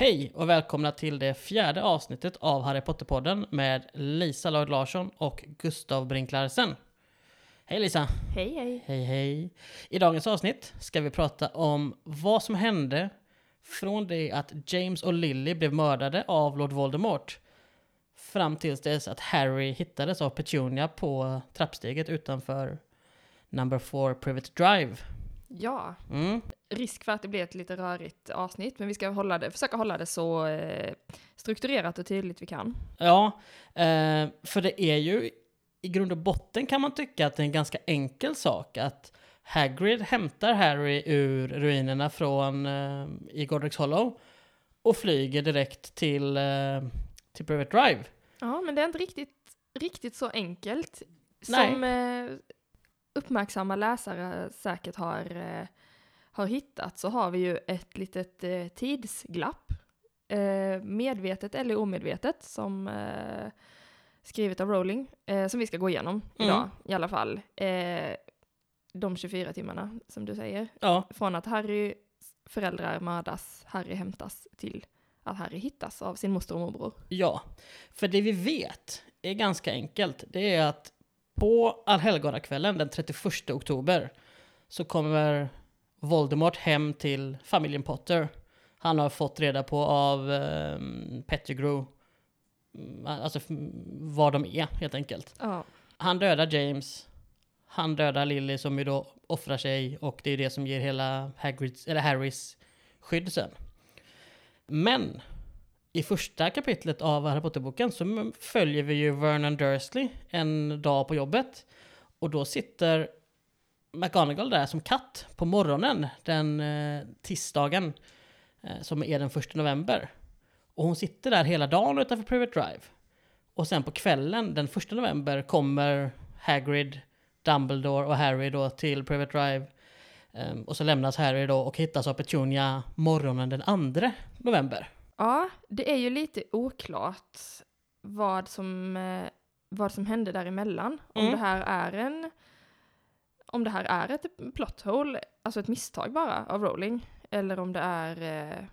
Hej och välkomna till det fjärde avsnittet av Harry Potter-podden med Lisa Lloyd Larsson och Gustav Brink Larsen. Hej Lisa! Hej hej! Hej hej! I dagens avsnitt ska vi prata om vad som hände från det att James och Lily blev mördade av Lord Voldemort fram tills dess att Harry hittades av Petunia på trappsteget utanför Number 4 Private Drive. Ja, Mm. risk för att det blir ett lite rörigt avsnitt, men vi ska hålla det, försöka hålla det så eh, strukturerat och tydligt vi kan. Ja, eh, för det är ju i grund och botten kan man tycka att det är en ganska enkel sak att Hagrid hämtar Harry ur ruinerna från eh, i Godric's Hollow och flyger direkt till, eh, till Private Drive. Ja, men det är inte riktigt, riktigt så enkelt. Nej. Som uppmärksamma läsare säkert har, eh, har hittat så har vi ju ett litet eh, tidsglapp. Eh, medvetet eller omedvetet som skrivet av Rowling. Som vi ska gå igenom Mm. idag i alla fall. De 24 timmarna som du säger. Ja, Från att Harrys föräldrar mördas, Harry hämtas till att Harry hittas av sin moster och morbror. ja. För det vi vet är ganska enkelt. Det är att på allhelgonakvällen den 31 oktober så kommer Voldemort hem till familjen Potter. Han har fått reda på av um, Pettigrew, mm, alltså vad de är helt enkelt. Ja. Han dödar James, han dödar Lily som ju då offrar sig och det är det som ger hela Hagrids, eller Harrys skydd sen. Men i första kapitlet av Harry Potter-boken så följer vi ju Vernon Dursley en dag på jobbet. Och då sitter McGonagall där som katt på morgonen den eh, tisdagen eh, som är den första november. Och hon sitter där hela dagen utanför Private Drive. Och sen på kvällen den första november kommer Hagrid, Dumbledore och Harry då till Private Drive. Ehm, och så lämnas Harry då och hittas av Petunia morgonen den andra november ja, det är ju lite oklart vad som, eh, vad som hände däremellan. Om Mm. det här är en om det här är ett plot hole, alltså ett misstag bara av Rowling, eller om det är eh,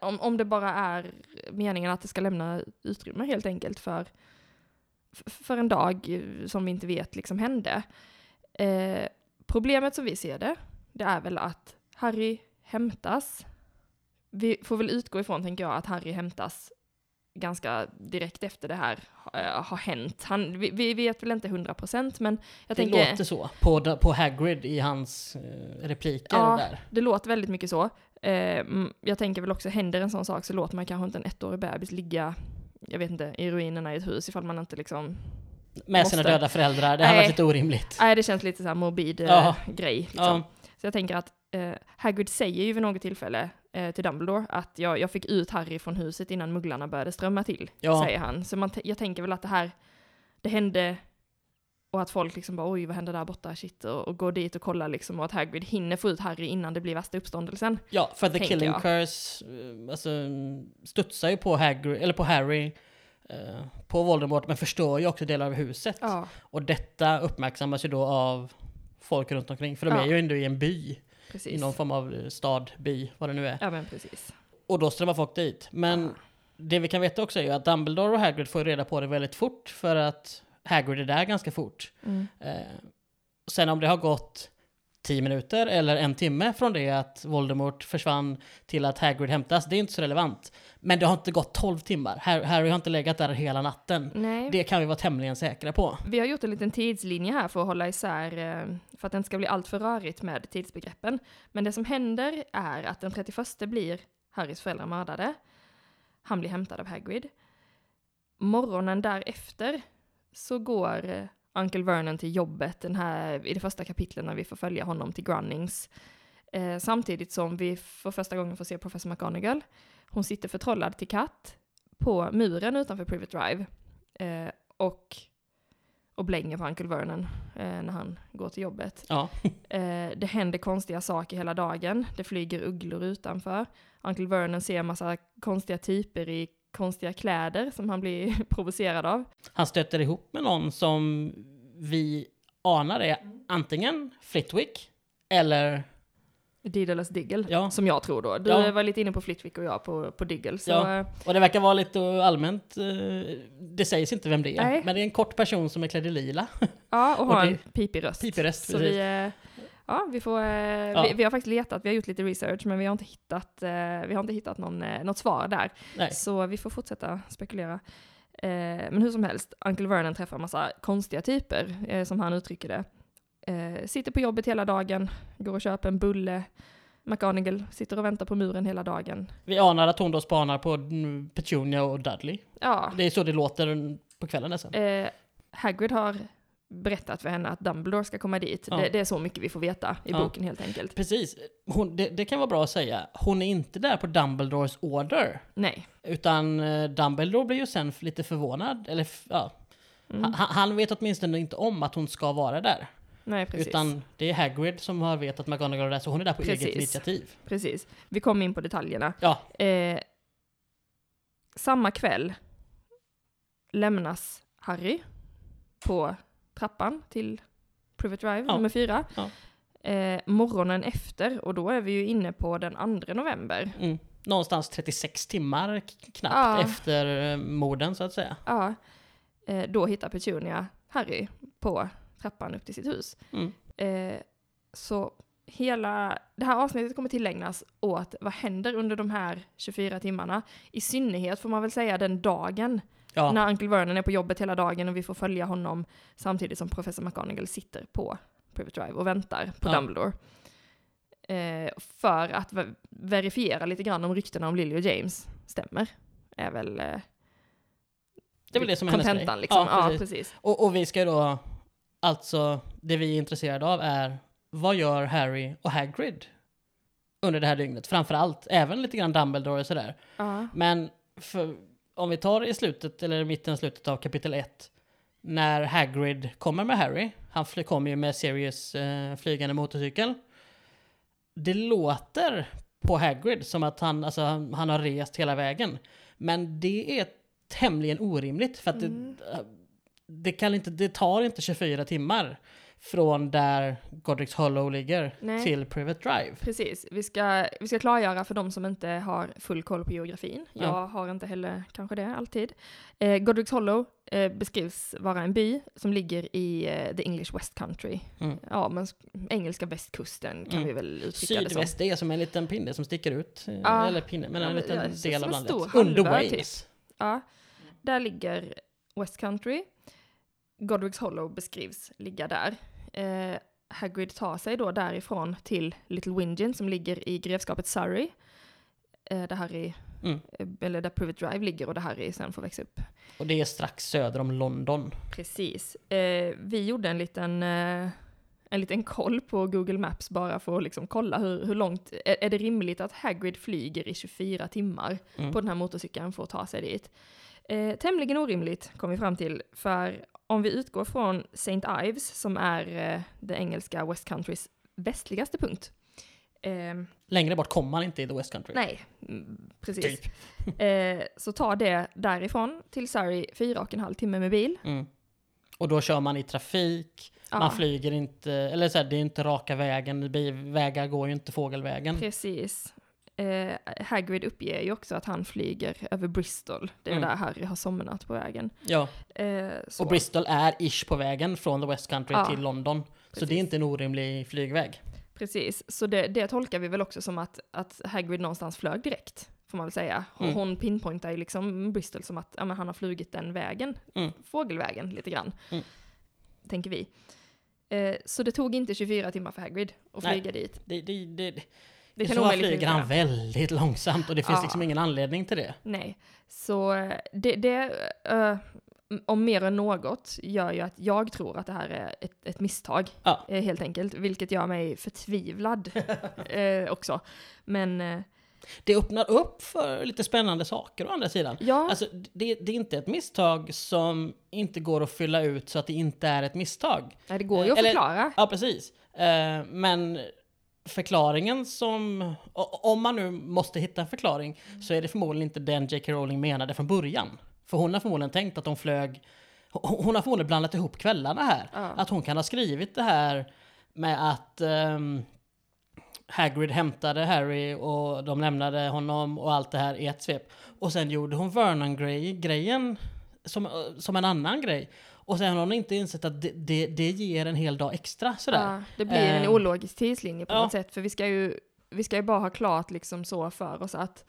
om, om det bara är meningen att det ska lämna utrymme helt enkelt för, för en dag som vi inte vet liksom hände. Eh, problemet som vi ser det, det är väl att Harry hämtas. Vi får väl utgå ifrån, tänker jag, att Harry hämtas ganska direkt efter det här eh, har hänt. Han, vi, vi vet väl inte hundra procent, men jag det tänker... låter så på, på Hagrid i hans eh, repliker Ja. där. Det låter väldigt mycket så. Mm, jag tänker väl också, händer en sån sak så låter man kanske inte en ettårig bebis ligga, jag vet inte, i ruinerna i ett hus ifall man inte liksom... Med sina Måste. döda föräldrar. Det har varit lite orimligt. Nej, det känns lite så här morbid Ja. grej. Liksom. Ja, Så jag tänker att eh, Hagrid säger ju vid något tillfälle eh, till Dumbledore att jag, jag fick ut Harry från huset innan mugglarna började strömma till, Ja. säger han. Så man jag tänker väl att det här, det hände och att folk liksom bara oj vad hände där borta, shit, och, och går dit och kollar liksom och att Hagrid hinner få ut Harry innan det blir värsta uppståndelsen. ja, för The Tänker Killing jag. Curse eh, alltså, studsar ju på, Hagrid, eller på Harry, eh, på Voldemort, men förstör ju också delar av huset. Ja, Och detta uppmärksammas ju då av folk runt omkring, för de Ja. är ju ändå i en by, precis. i någon form av stad, by, vad det nu är. Ja men precis. Och då strömmar folk dit. Men Ja. det vi kan veta också är ju att Dumbledore och Hagrid får reda på det väldigt fort, för att Hagrid är där ganska fort. Mm. Eh, sen om det har gått 10 minuter eller en timme från det att Voldemort försvann till att Hagrid hämtas, det är inte så relevant. Men det har inte gått 12 timmar. Har- Harry har inte legat där hela natten. Nej, Det kan vi vara tämligen säkra på. vi har gjort en liten tidslinje här för att hålla isär, eh, för att det inte ska bli allt för rörigt med tidsbegreppen. Men det som händer är att den 31 blir Harrys föräldrar mördade. Han blir hämtad av Hagrid. Morgonen därefter så går eh, Uncle Vernon till jobbet den här, i det första kapitlet när vi får följa honom till Grunnings. Eh, samtidigt som vi för första gången får se professor McGonagall. Hon sitter förtrollad till katt på muren utanför Private Drive. Eh, och, och blänger på Uncle Vernon eh, när han går till jobbet. Ja, Eh, det händer konstiga saker hela dagen. Det flyger ugglor utanför. Uncle Vernon ser en massa konstiga typer i konstiga kläder som han blir provocerad av. han stöter ihop med någon som vi anar är antingen Flitwick eller Diddles Diggle, Ja. som jag tror då. Du Ja. var lite inne på Flitwick och jag på, på Diggle. Så, Ja. Och det verkar vara lite allmänt, eh, det sägs inte vem det är, Nej. men det är en kort person som är klädd i lila. ja och Och ha det- en pipig röst. Pipig röst, Så precis. vi, eh, ja, vi, får, eh, Ja. vi, vi har faktiskt letat, vi har gjort lite research, men vi har inte hittat, vi har inte hittat någon, något svar där. Nej. Så vi får fortsätta spekulera. Men hur som helst, Uncle Vernon träffar massa konstiga typer, som han uttrycker det. Eh, sitter på jobbet hela dagen, går och köper en bulle. McGonagall sitter och väntar på muren hela dagen. Vi anar att hon då spanar på Petunia och Dudley. Ja, Det är så det låter på kvällen nästan. eh, Hagrid har berättat för henne att Dumbledore ska komma dit. Ja. Det, det är så mycket vi får veta i Ja. boken helt enkelt. Precis, hon, det, det kan vara bra att säga. Hon är inte där på Dumbledores order. Nej. Utan eh, Dumbledore blir ju sen lite förvånad. Eller ja, Mm. han, han vet åtminstone inte om att hon ska vara där. Nej, precis. Utan det är Hagrid som har vet att McGonagall är där, så hon är där på Precis. eget initiativ. precis. Vi kommer in på detaljerna. Ja, Eh, samma kväll lämnas Harry på trappan till Privet Drive Ja. nummer fyra. Ja. Eh, morgonen efter, och då är vi ju inne på den 2 november. mm. någonstans 36 timmar knappt Ja. efter eh, morden så att säga. Ja, eh, då hittar Petunia Harry på trappan upp till sitt hus. Mm. Eh, så hela det här avsnittet kommer tillägnas åt vad händer under de här 24 timmarna. I synnerhet får man väl säga den dagen Ja, när Uncle Vernon är på jobbet hela dagen och vi får följa honom samtidigt som professor McGonagall sitter på Privet Drive och väntar på Ja. Dumbledore. Eh, för att ver- verifiera lite grann om ryktena om Lily och James stämmer. Är väl eh, det är väl det som kontentan liksom. Ja, Ja, precis. precis. Och, och vi ska då, alltså, det vi är intresserade av är, vad gör Harry och Hagrid under det här dygnet? Framförallt, även lite grann Dumbledore och sådär. Ja. Men för, om vi tar i slutet, eller i mitten, slutet av kapitel 1, när Hagrid kommer med Harry, han kommer ju med Sirius eh, flygande motorcykel. Det låter på Hagrid som att han, alltså, han, han har rest hela vägen. Men det är tämligen orimligt för att Mm. det, det, kan inte, det tar inte 24 timmar från där Godric's Hollow ligger Nej. till Private Drive. Precis, vi ska, vi ska klargöra för de som inte har full koll på geografin. Ja. Jag har inte heller kanske det alltid. Eh, Godric's Hollow eh, beskrivs vara en by som ligger i eh, the English West Country. Mm. Ja, men sk- engelska västkusten kan Mm. vi väl uttrycka det som. Sydväst, det är som en liten pinne som sticker ut. Ja. Eller pinne, men Ja, en men- liten ja, del av landet. Under halvö, typ. Wales. Ja, där ligger West Country. Godric's Hollow beskrivs ligga där. Eh, Hagrid tar sig då därifrån till Little Wingin som ligger i grevskapet Surrey. Eh, där Harry, Mm. eh, eller där Private Drive ligger och där Harry sen får växa upp. Och det är strax söder om London. Precis. Eh, vi gjorde en liten, eh, en liten koll på Google Maps bara för att liksom kolla hur, hur långt, är, är det rimligt att Hagrid flyger i 24 timmar Mm. på den här motorcykeln för att ta sig dit? Eh, tämligen orimligt kom vi fram till, för om vi utgår från St. Ives som är eh, det engelska West Countrys västligaste punkt. Eh, Längre bort kommer man inte i The West Country. nej, mm, precis. Typ. Eh, så tar det därifrån till Surrey fyra och en halv timme med bil. Mm. Och då kör man i trafik, Ja. man flyger inte, eller så här, det är inte raka vägen, vägar går ju inte fågelvägen. Precis. Eh, Hagrid uppger ju också att han flyger över Bristol. Det är Mm. där Harry har somnat på vägen. Ja, Eh, så. och Bristol är ish på vägen från The West Country Ja. till London. Så Precis. det är inte en orimlig flygväg. Precis, så det, det tolkar vi väl också som att, att Hagrid någonstans flög direkt, får man väl säga. Mm. hon pinpointar ju liksom Bristol som att ja, han har flugit den vägen, Mm. fågelvägen lite grann, Mm. tänker vi. Eh, så det tog inte 24 timmar för Hagrid att Nej. flyga dit. Det, det, det, Det I kan så fall flyger han väldigt långsamt och det finns Ja. liksom ingen anledning till det. Nej, så eh, det, det eh, om mer än något, gör ju att jag tror att det här är ett, ett misstag, Ja. eh, helt enkelt, vilket gör mig förtvivlad eh, också. Men eh, Det öppnar upp för lite spännande saker å andra sidan. ja, Alltså, det, det är inte ett misstag som inte går att fylla ut så att det inte är ett misstag. nej, det går ju att eller- förklara. Ja, precis. Eh, men förklaringen som... Om man nu måste hitta en förklaring så är det förmodligen inte den J.K. Rowling menade från början. För hon har förmodligen tänkt att de flög... Hon hon har förmodligen blandat ihop kvällarna här. Ja. Att hon kan ha skrivit det här med att... ehm, Hagrid hämtade Harry och de lämnade honom och allt det här i ett svep. Och sen gjorde hon Vernon-grejen som, som en annan grej. Och sen har hon inte insett att det, det, det ger en hel dag extra sådär. Ja, det blir en Eh, ologisk tidslinje på ja. något sätt, för vi ska ju, vi ska ju bara ha klart liksom så för oss att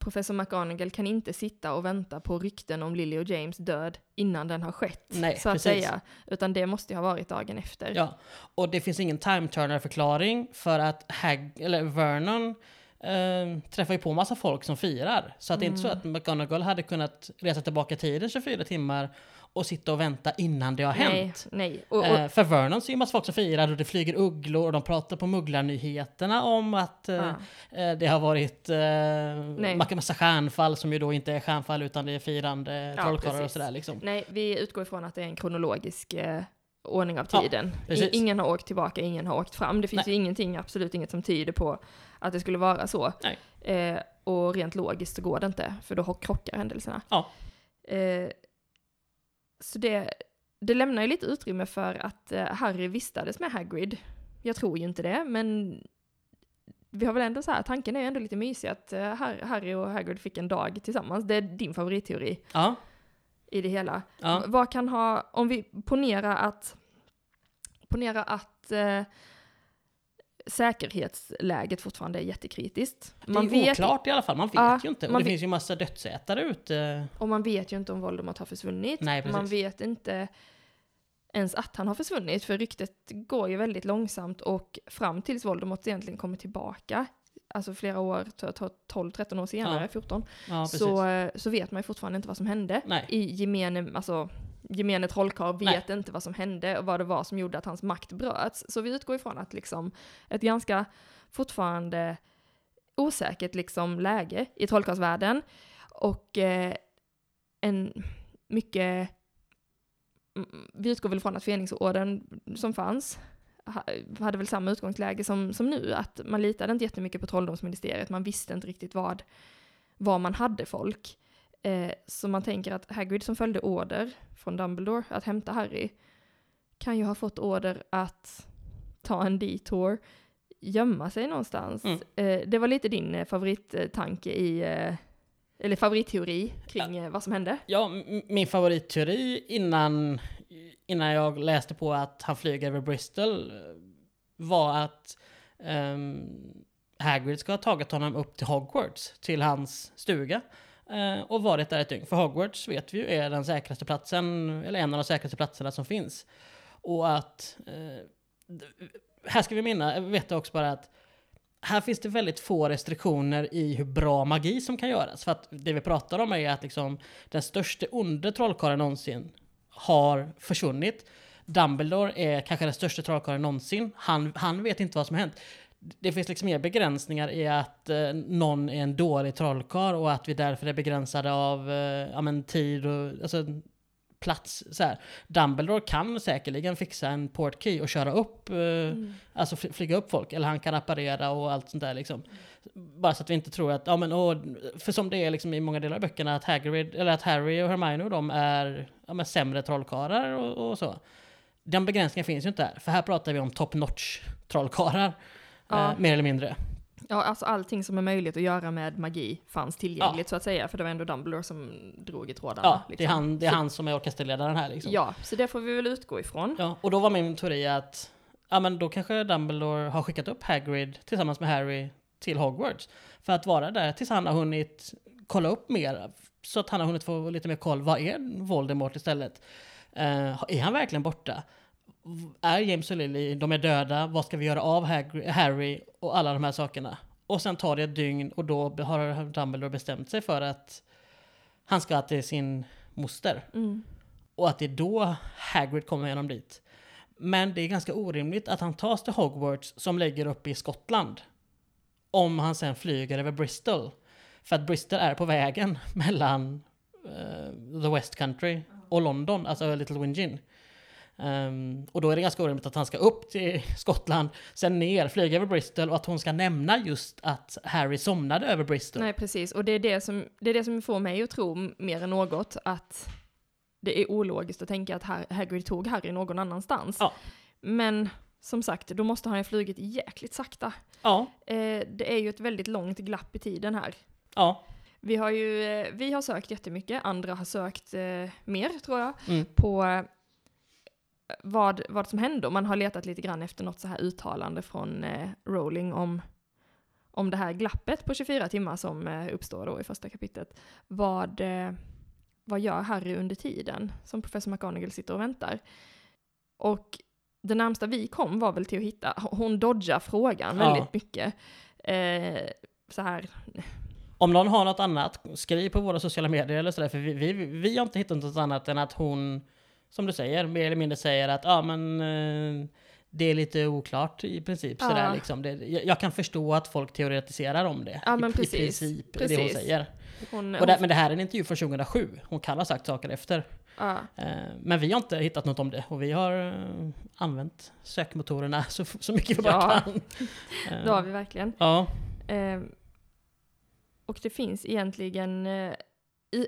professor McGonagall kan inte sitta och vänta på rykten om Lily och James död innan den har skett, Nej, så att precis. säga. Utan det måste ju ha varit dagen efter. Ja, och det finns ingen time turner förklaring för att Hag, eller Vernon eh, träffar ju på massa folk som firar. Så att det är inte så Mm. att McGonagall hade kunnat resa tillbaka tiden 24 timmar och sitta och vänta innan det har nej, hänt. nej. Och, och, Eh, för Vernon ser ju massa folk som firar och det flyger ugglor och de pratar på mugglarnyheterna om att eh, ja. eh, det har varit eh, massa- stjärnfall som ju då inte är stjärnfall utan det är firande Ja, trollkarlar och precis. sådär liksom. Nej, vi utgår ifrån att det är en kronologisk eh, ordning av Ja, tiden. I, precis. ingen har åkt tillbaka, ingen har åkt fram. Det finns Nej. ju ingenting, absolut inget som tyder på att det skulle vara så. Eh, och rent logiskt så går det inte, för då krockar händelserna. Ja. Eh, så det, det lämnar ju lite utrymme för att eh, Harry vistades med Hagrid. Jag tror ju inte det, men vi har väl ändå så här, tanken är ju ändå lite mysig att eh, Har- Harry och Hagrid fick en dag tillsammans. Det är din favoritteori Ja, i det hela. ja. Vad kan ha, om vi ponerar att, ponera att eh, säkerhetsläget fortfarande är jättekritiskt. Det är oklart i alla fall, man vet Ja, ju inte. Och man det vet- finns ju massa dödsätare ute. och man vet ju inte om Voldemort har försvunnit. Nej, man vet inte ens att han har försvunnit, för ryktet går ju väldigt långsamt och fram tills Voldemort egentligen kommer tillbaka, alltså flera år, t- t- 12-13 år senare, Ja. 14, Ja, så, så vet man ju fortfarande inte vad som hände. Nej. I gemene, alltså, gemene trollkarl vet inte vad som hände och vad det var som gjorde att hans makt bröts. Så vi utgår ifrån att liksom ett ganska fortfarande osäkert liksom läge i trollkarlsvärlden och eh, en mycket mm, vi utgår väl från att Fenixorden som fanns hade väl samma utgångsläge som, som nu, att man litade inte jättemycket på trolldomsministeriet, man visste inte riktigt vad, var man hade folk. Eh, så man tänker att Hagrid som följde order från Dumbledore att hämta Harry kan ju ha fått order att ta en detour, gömma sig någonstans. Mm. Eh, det var lite din eh, favorittanke i, eh, eller favoritteori kring eh, vad som hände. Ja, min favoritteori innan, innan jag läste på att han flyger över Bristol eh, var att um, Hagrid ska ha tagit honom upp till Hogwarts, till hans stuga. Uh, och varit där ett dygn. För Hogwarts vet vi ju är den säkraste platsen, eller en av de säkraste platserna som finns. Och att... Uh, här ska vi minna, veta också bara att här finns det väldigt få restriktioner i hur bra magi som kan göras. För att det vi pratar om är att liksom den största onde trollkarlen någonsin har försvunnit. Dumbledore är kanske den största trollkarlen någonsin. Han, han vet inte vad som har hänt. Det finns liksom mer begränsningar i att eh, någon är en dålig trollkarl och att vi därför är begränsade av eh, ja, men tid och alltså, plats. Så här. Dumbledore kan säkerligen fixa en portkey och köra upp eh, Mm. Alltså fly- flyga upp folk, eller han kan apparera och allt sånt där liksom. Bara så att vi inte tror att, ja men åh, för som det är liksom i många delar av böckerna, att Hagrid, eller att Harry och Hermione och de är ja, men sämre trollkarlar och, och så. Den begränsningen finns ju inte här, för här pratar vi om top notch trollkarlar. Ja. Eh, mer eller mindre. Ja, alltså allting som är möjligt att göra med magi fanns tillgängligt så att säga, för det var ändå Dumbledore som drog i trådarna. Ja, det är, liksom. han, det är Så- han som är orkesterledaren här liksom. Ja, så det får vi väl utgå ifrån. Ja, och då var min teori att ja, men då kanske Dumbledore har skickat upp Hagrid tillsammans med Harry till Hogwarts. För att vara där tills han har hunnit kolla upp mer. Så att han har hunnit få lite mer koll. Vad är Voldemort istället? Eh, är han verkligen borta? Är James och Lily, de är döda. Vad ska vi göra av Harry och alla de här sakerna? Och sen tar det ett dygn och då har Dumbledore bestämt sig för att han ska till sin moster. Mm. Och att det är då Hagrid kommer igenom dit. Men det är ganska orimligt att han tas till Hogwarts som ligger uppe i Skottland. Om han sen flyger över Bristol. För att Bristol är på vägen mellan eh, the West Country och London, alltså Little Wingin. Ehm, och då är det ganska orimligt att han ska upp till Skottland, sen ner, flyga över Bristol och att hon ska nämna just att Harry somnade över Bristol. Nej, precis. Och det är det, som, det är det som får mig att tro mer än något att det är ologiskt att tänka att Har- Hagrid tog Harry någon annanstans. Ja. Men som sagt, då måste han ju ha flugit jäkligt sakta. Ja, Eh, det är ju ett väldigt långt glapp i tiden här. ja. Vi har ju, eh, vi har sökt jättemycket, andra har sökt eh, mer tror jag, Mm. på vad, vad som hände. Man har letat lite grann efter något så här uttalande från eh, Rowling om, om det här glappet på 24 timmar som eh, uppstår då i första kapitlet. Vad, eh, vad gör Harry under tiden som professor McGonagall sitter och väntar? Och det närmsta vi kom var väl till att hitta, hon dodgar frågan Ja. väldigt mycket. Eh, så här, Om någon har något annat, skriv på våra sociala medier eller sådär, för vi, vi, vi har inte hittat något annat än att hon, som du säger, mer eller mindre säger att ja men eh, det är lite oklart i princip. Ja. Sådär, liksom. det, jag, jag kan förstå att folk teoretiserar om det. Ja, I, precis. I princip, det hon Precis. säger. hon, Och det, men det här är en intervju från 2007. Hon kan ha sagt saker efter. ja. Eh, Men vi har inte hittat något om det och vi har eh, använt sökmotorerna så, så mycket vi bara kan. Det har vi verkligen. Ja, och det finns egentligen, i,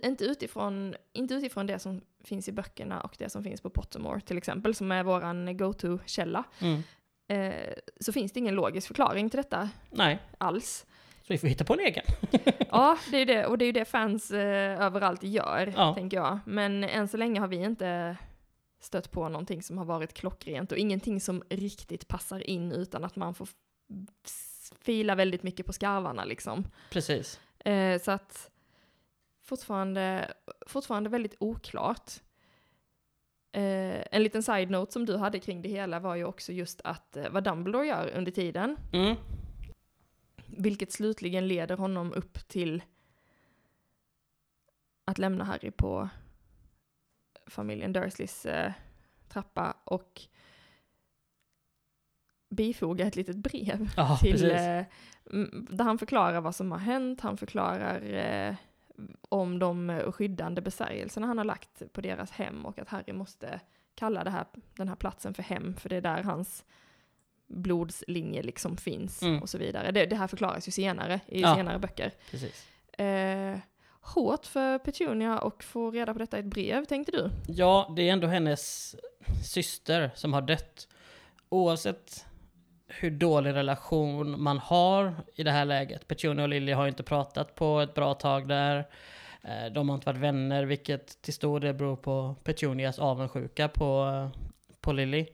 inte, utifrån, inte utifrån det som finns i böckerna och det som finns på Pottermore till exempel, som är våran go-to-källa, mm. eh, så finns det ingen logisk förklaring till detta nej. alls. Så vi får hitta på en egen. Ja, det är det, och det är ju det fans eh, överallt gör, Ja. tänker jag. Men än så länge har vi inte stött på någonting som har varit klockrent och ingenting som riktigt passar in utan att man får fila väldigt mycket på skarvarna liksom. Precis. Eh, så att fortfarande, fortfarande väldigt oklart. Eh, en liten side-note som du hade kring det hela var ju också just att eh, vad Dumbledore gör under tiden, Mm. vilket slutligen leder honom upp till att lämna Harry på familjen Dursleys eh, trappa och bifoga ett litet brev Ja, till, eh, där han förklarar vad som har hänt, han förklarar eh, om de skyddande besvärjelserna han har lagt på deras hem och att Harry måste kalla här, den här platsen för hem, för det är där hans blodslinje liksom finns Mm. och så vidare. Det, det här förklaras ju senare i Ja. senare böcker. precis. Eh, hårt för Petunia att få reda på detta i ett brev, tänkte du? Ja, det är ändå hennes syster som har dött. Oavsett hur dålig relation man har i det här läget. Petunia och Lilly har ju inte pratat på ett bra tag där. Eh, de har inte varit vänner, vilket till stor del beror på Petunias avundsjuka på, eh, på Lilly.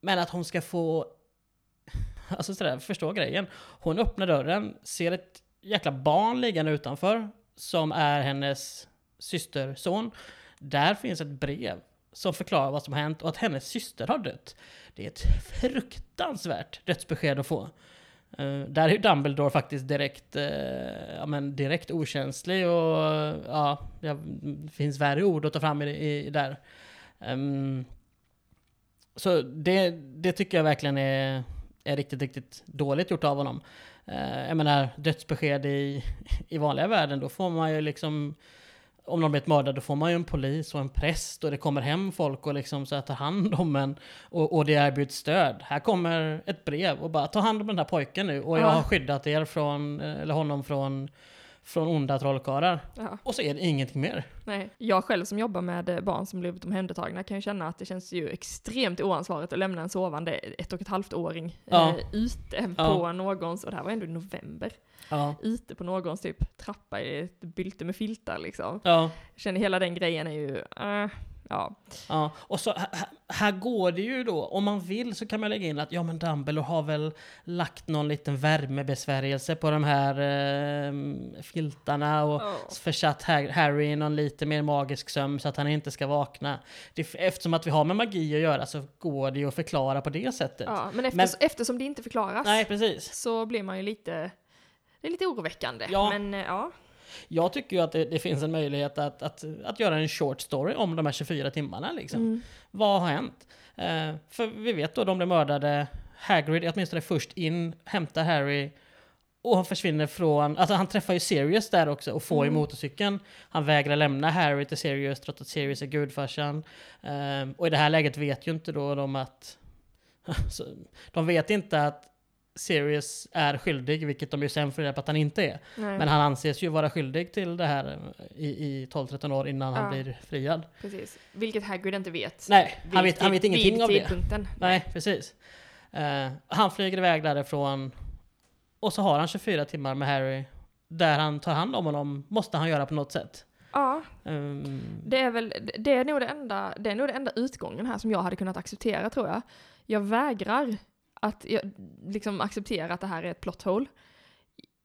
Men att hon ska få... Alltså sådär, förstå grejen. Hon öppnar dörren, ser ett jäkla barn liggande utanför som är hennes systerson. Där finns ett brev som förklarar vad som har hänt och att hennes syster har dött. Det är ett fruktansvärt dödsbesked att få. Uh, där är ju Dumbledore faktiskt direkt, uh, ja, men direkt okänslig och ja, det finns värre ord att ta fram i, i, där. Um, så det, det tycker jag verkligen är, är riktigt, riktigt dåligt gjort av honom. Uh, jag menar, dödsbesked i, i vanliga världen, då får man ju liksom om någon blivit mördad, då får man ju en polis och en präst och det kommer hem folk och liksom så att ta hand om en och, och det erbjuds stöd. Här kommer ett brev och bara ta hand om den här pojken nu och jag Ja. har skyddat er från, eh, eller honom från, från onda trollkarlar. Ja. Och så är det ingenting mer. Nej, jag själv som jobbar med eh, barn som blivit omhändertagna kan ju känna att det känns ju extremt oansvarigt att lämna en sovande ett och ett halvt åring Ja. eh, ute Ja. på någons, och det här var ändå i november, Ja. ute på någons typ trappa i ett bylte med filtar liksom. Ja. Jag känner hela den grejen är ju, eh, ja. Ja, och så här, här går det ju då, om man vill så kan man lägga in att ja men Dumbledore har väl lagt någon liten värmebesvärjelse på de här eh, filtarna och försatt Har- Harry i någon lite mer magisk sömn så att han inte ska vakna. Det, eftersom att vi har med magi att göra så går det ju att förklara på det sättet. ja men, efter, Men- eftersom det inte förklaras Nej, precis. så blir man ju lite, det är lite oroväckande. Ja. Men eh, ja, Jag tycker ju att det, det finns en möjlighet att, att, att göra en short story om de här 24 timmarna liksom. mm. Vad har hänt? Eh, för vi vet då, de blev mördade. Hagrid är åtminstone först in, hämtar Harry och han försvinner från, alltså han träffar ju Sirius där också och får ju Mm. motorcykeln. Han vägrar lämna Harry till Sirius trots att Sirius är gudfarsan. Eh, och i det här läget vet ju inte då de att, så, de vet inte att Sirius är skyldig, vilket de ju sen får reda på att han inte är. Nej, Men han anses ju vara skyldig till det här eh, i, i 12-13 år innan han Ja. blir friad. precis. Vilket Hagrid inte vet. Nej, han vet, han vet ingenting vid av det. Nej, precis. Eh, han flyger iväg därifrån och så har han 24 timmar med Harry där han tar hand om honom, måste han göra på något sätt. Ja, Ehm, det är väl, det är nog det enda, det är nog det enda utgången här som jag hade kunnat acceptera tror jag. Jag vägrar att jag, liksom acceptera att det här är ett plot hole.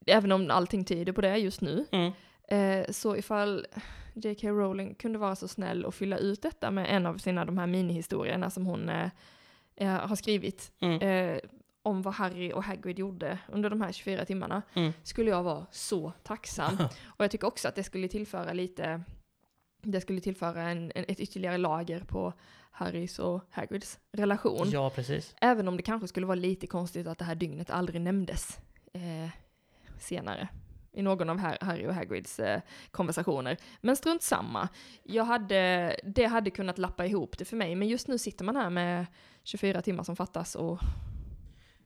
Även om allting tyder på det just nu. mm, Eh, så ifall J.K. Rowling kunde vara så snäll och fylla ut detta med en av sina de här minihistorierna som hon eh, eh, har skrivit mm, eh, om vad Harry och Hagrid gjorde under de här 24 timmarna mm. skulle jag vara så tacksam. och jag tycker också att det skulle tillföra lite, det skulle tillföra en, en, ett ytterligare lager på Harrys och Hagrids relation. Ja, precis. Även om det kanske skulle vara lite konstigt att det här dygnet aldrig nämndes eh, senare i någon av Har- Harry och Hagrids eh, konversationer. Men strunt samma. Jag hade, det hade kunnat lappa ihop det för mig, men just nu sitter man här med 24 timmar som fattas och...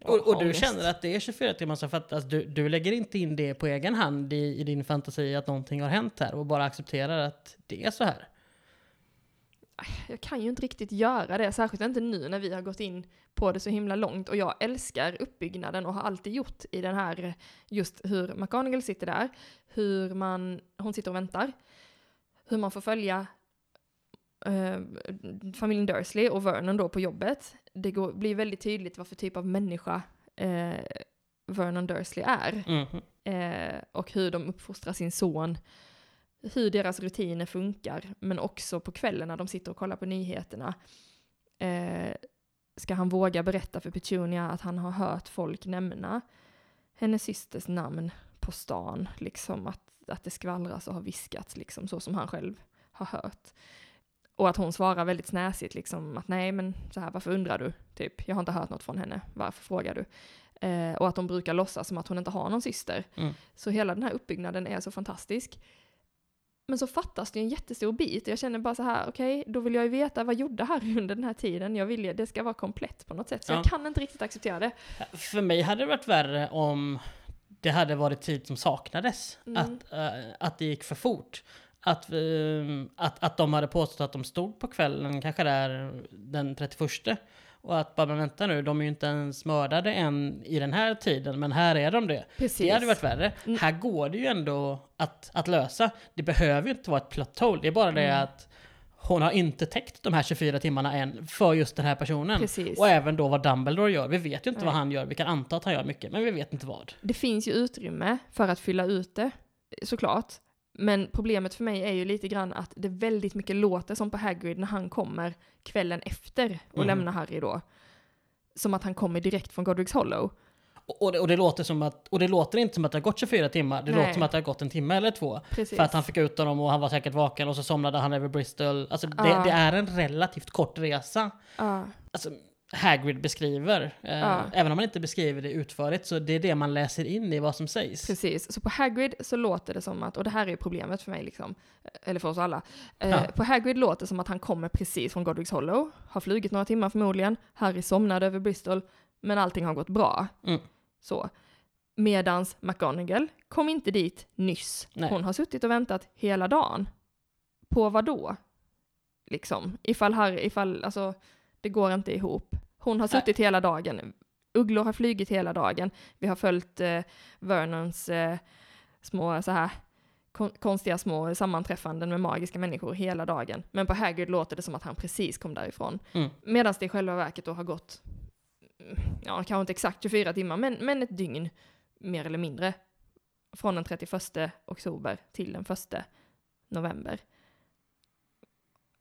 Och, och du känner att det är 24 timmar som fattas. Du, du lägger inte in det på egen hand i, i din fantasi att någonting har hänt här och bara accepterar att det är så här. Jag kan ju inte riktigt göra det, särskilt inte nu när vi har gått in på det så himla långt. Och jag älskar uppbyggnaden och har alltid gjort i den här, just hur McGonagall sitter där, hur man, hon sitter och väntar, hur man får följa eh, familjen Dursley och Vernon då på jobbet. Det går, blir väldigt tydligt vad för typ av människa eh, Vernon Dursley är Mhm. eh, och hur de uppfostrar sin son, hur deras rutiner funkar, men också på kvällen när de sitter och kollar på nyheterna. Eh, ska han våga berätta för Petunia att han har hört folk nämna hennes systers namn på stan, liksom att, att det skvallras och har viskats, liksom så som han själv har hört. Och att hon svarar väldigt snäsigt, liksom att nej men så här, varför undrar du? Typ, jag har inte hört något från henne, varför frågar du? Eh, och att de brukar låtsas som att hon inte har någon syster. Mm. Så hela den här uppbyggnaden är så fantastisk. Men så fattas det ju en jättestor bit. och Jag känner bara så här, okej, då vill jag ju veta vad gjorde Harry under den här tiden. Jag vill ju, det ska vara komplett på något sätt. Så Ja. jag kan inte riktigt acceptera det. För mig hade det varit värre om det hade varit tid som saknades. Mm. Att, eh, att det gick för fort. Att, vi, att, att de hade påstått att de stod på kvällen, kanske där den 31. Och att bara, men vänta nu, de är ju inte ens mördade än i den här tiden, men här är de det. Precis. Det hade varit värre. Mm. Här går det ju ändå att, att lösa. Det behöver ju inte vara ett hole. Det är bara det Mm. att hon har inte täckt de här 24 timmarna än för just den här personen. Precis. Och även då vad Dumbledore gör. Vi vet ju inte Nej. vad han gör. Vi kan anta att han gör mycket, men vi vet inte vad. Det finns ju utrymme för att fylla ut det, såklart. Men problemet för mig är ju lite grann att det väldigt mycket låter som på Hagrid när han kommer kvällen efter och Mhm. lämnar Harry då. Som att han kommer direkt från Godric's Hollow. Och, och, det, och, det låter som att, och det låter inte som att det har gått 24 timmar. Det Nej. låter som att det har gått en timme eller två. Precis. För att han fick ut honom och han var säkert vaken och så somnade han över Bristol. Alltså det, Ja. det är en relativt kort resa. Ja, Alltså, Hagrid beskriver. Eh, Ja. Även om man inte beskriver det utförligt så det är det man läser in i vad som sägs. precis. Så på Hagrid så låter det som att, och det här är problemet för mig liksom, eller för oss alla. Eh, Ja. På Hagrid låter det som att han kommer precis från Godric's Hollow, har flugit några timmar förmodligen, Harry somnade över Bristol, men allting har gått bra. Mm. Så. Medans McGonagall kom inte dit nyss. Nej. Hon har suttit och väntat hela dagen. På vad då? Liksom. Ifall Harry, ifall, alltså, det går inte ihop. Hon har suttit hela dagen. Ugglor har flugit hela dagen. Vi har följt eh, Vernons eh, små så här kon- konstiga små sammanträffanden med magiska människor hela dagen. Men på Hagrid låter det som att han precis kom därifrån. Mm. Medan det i själva verket då har gått, ja kanske inte exakt 24 timmar, men, men ett dygn mer eller mindre. Från den 31 oktober till den 1 november.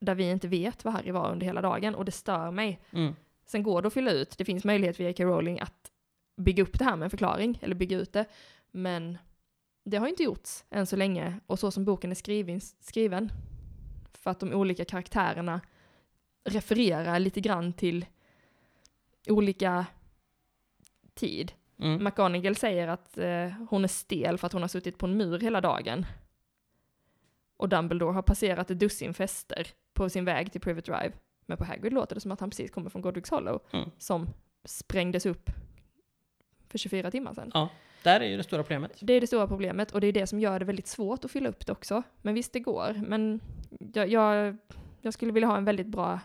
Där vi inte vet vad Harry var under hela dagen och det stör mig. Mm. Sen går det att fylla ut, det finns möjlighet för J.K. Rowling att bygga upp det här med en förklaring, eller bygga ut det. Men det har inte gjorts än så länge, och så som boken är skriven, skriven för att de olika karaktärerna refererar lite grann till olika tid. Mm. McGonagall säger att eh, hon är stel för att hon har suttit på en mur hela dagen. Och Dumbledore har passerat ett dussin fester på sin väg till Privet Drive. Men på Hagrid låter det som att han precis kommer från Godric's Hollow, Mm. som sprängdes upp för 24 timmar sedan. Ja, där är ju det stora problemet. Det är det stora problemet och det är det som gör det väldigt svårt att fylla upp det också. Men visst, det går. Men jag, jag, jag skulle vilja ha en väldigt bra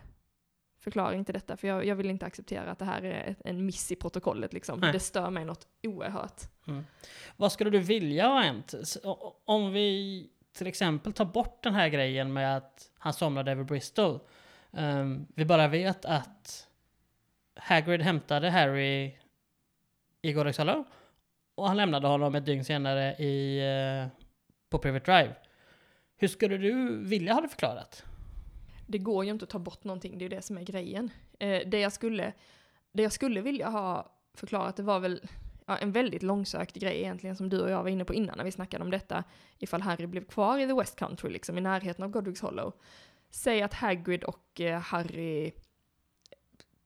förklaring till detta, för jag, jag vill inte acceptera att det här är en miss i protokollet liksom. Nej. Det stör mig något oerhört. Vad skulle du vilja ha hänt? Om vi till exempel tar bort den här grejen med att han somnade över Bristol. Um, vi bara vet att Hagrid hämtade Harry i Godric's Hollow och han lämnade honom ett dygn senare i, uh, på Private Drive. Hur skulle du vilja ha det förklarat? Det går ju inte att ta bort någonting, det är ju det som är grejen. Eh, det, jag skulle, det jag skulle vilja ha förklarat, det var väl ja, en väldigt långsökt grej egentligen, som du och jag var inne på innan när vi snackade om detta. Ifall Harry blev kvar i The West Country, liksom i närheten av Godric's Hollow. Säg att Hagrid och eh, Harry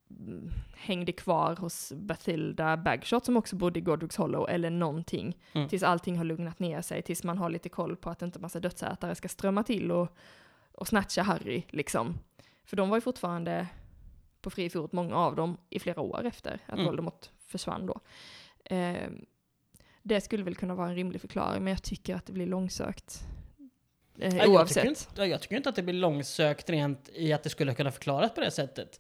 mm, hängde kvar hos Bathilda Bagshot som också bodde i Godric's Hollow eller någonting. Mm. Tills allting har lugnat ner sig, tills man har lite koll på att inte massa dödsätare ska strömma till och, och snatcha Harry liksom. För de var ju fortfarande på fri fot, många av dem, i flera år efter att Mm. Voldemort försvann då. Eh, det skulle väl kunna vara en rimlig förklaring, men jag tycker att det blir långsökt. Eh, Ja, Jag oavsett. tycker, inte, ja, jag tycker inte att det blir långsökt rent i att det skulle kunna förklaras på det sättet.